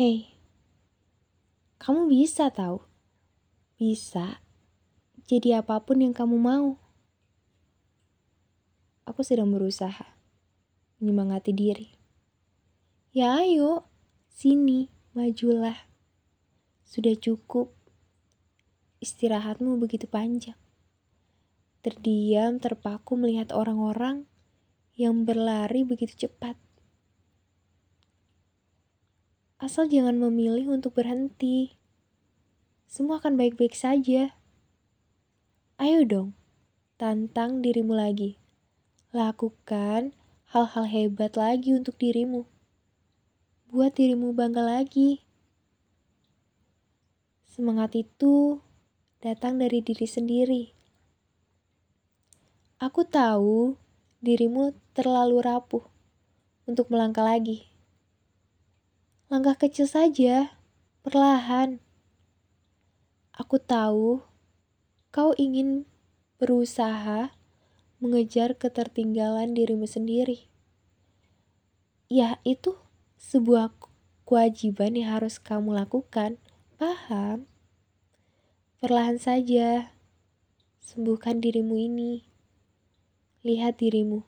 Hei, kamu bisa tahu? Bisa jadi apa pun yang kamu mau. Aku sedang berusaha menyemangati diri. Ya ayo, sini, majulah. Sudah cukup. Istirahatmu begitu panjang. Terdiam, terpaku melihat orang-orang yang berlari begitu cepat. Asal jangan memilih untuk berhenti. Semua akan baik-baik saja. Ayo dong, tantang dirimu lagi. Lakukan hal-hal hebat lagi untuk dirimu. Buat dirimu bangga lagi. Semangat itu datang dari diri sendiri. Aku tahu dirimu terlalu rapuh untuk melangkah lagi. Langkah kecil saja, perlahan. Aku tahu kau ingin berusaha mengejar ketertinggalan dirimu sendiri. Ya, itu sebuah kewajiban yang harus kamu lakukan. Paham? Perlahan saja, sembuhkan dirimu ini. Lihat dirimu,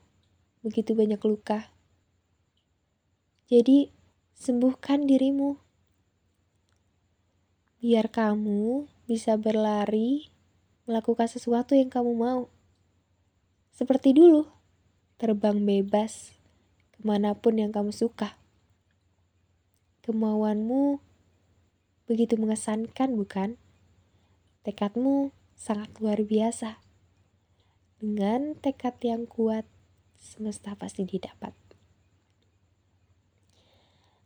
begitu banyak luka. Jadi, sembuhkan dirimu. Biar kamu bisa berlari, melakukan sesuatu yang kamu mau. Seperti dulu, terbang bebas ke mana pun yang kamu suka. Kemauanmu begitu mengesankan, bukan? Tekadmu sangat luar biasa. Dengan tekad yang kuat, semesta pasti didapat.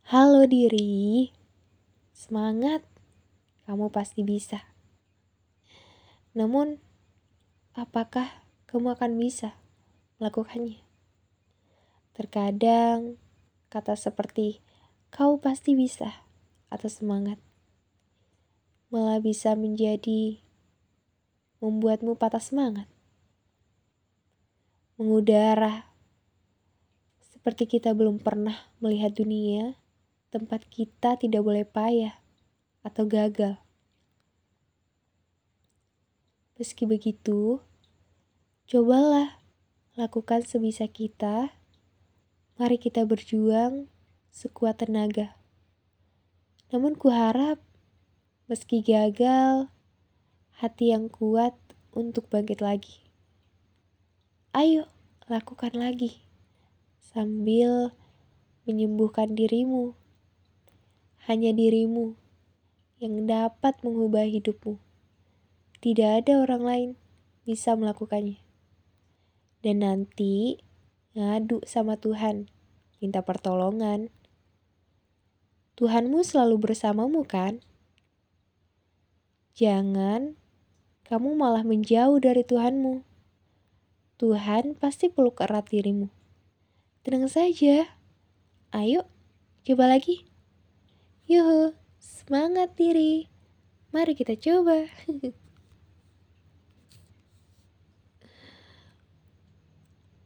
Halo diri, semangat, kamu pasti bisa. Namun, apakah kamu akan bisa melakukannya? Terkadang, kata seperti "kau pasti bisa" atau semangat malah bisa menjadi membuatmu patah semangat mengudara. Seperti kita belum pernah melihat dunia, tempat kita tidak boleh payah atau gagal. Meski begitu, cobalah lakukan sebisa kita. Mari kita berjuang sekuat tenaga. Namun kuharap meski gagal, hati yang kuat untuk bangkit lagi. Ayo, lakukan lagi sambil menyembuhkan dirimu. Hanya dirimu yang dapat mengubah hidupmu. Tidak ada orang lain bisa melakukannya. Dan nanti ngadu sama Tuhan, minta pertolongan. Tuhanmu selalu bersamamu kan? Jangan kamu malah menjauh dari Tuhanmu. Tuhan pasti peluk erat dirimu. Tenang saja. Ayo, coba lagi. Yuhu, semangat diri. Mari kita coba.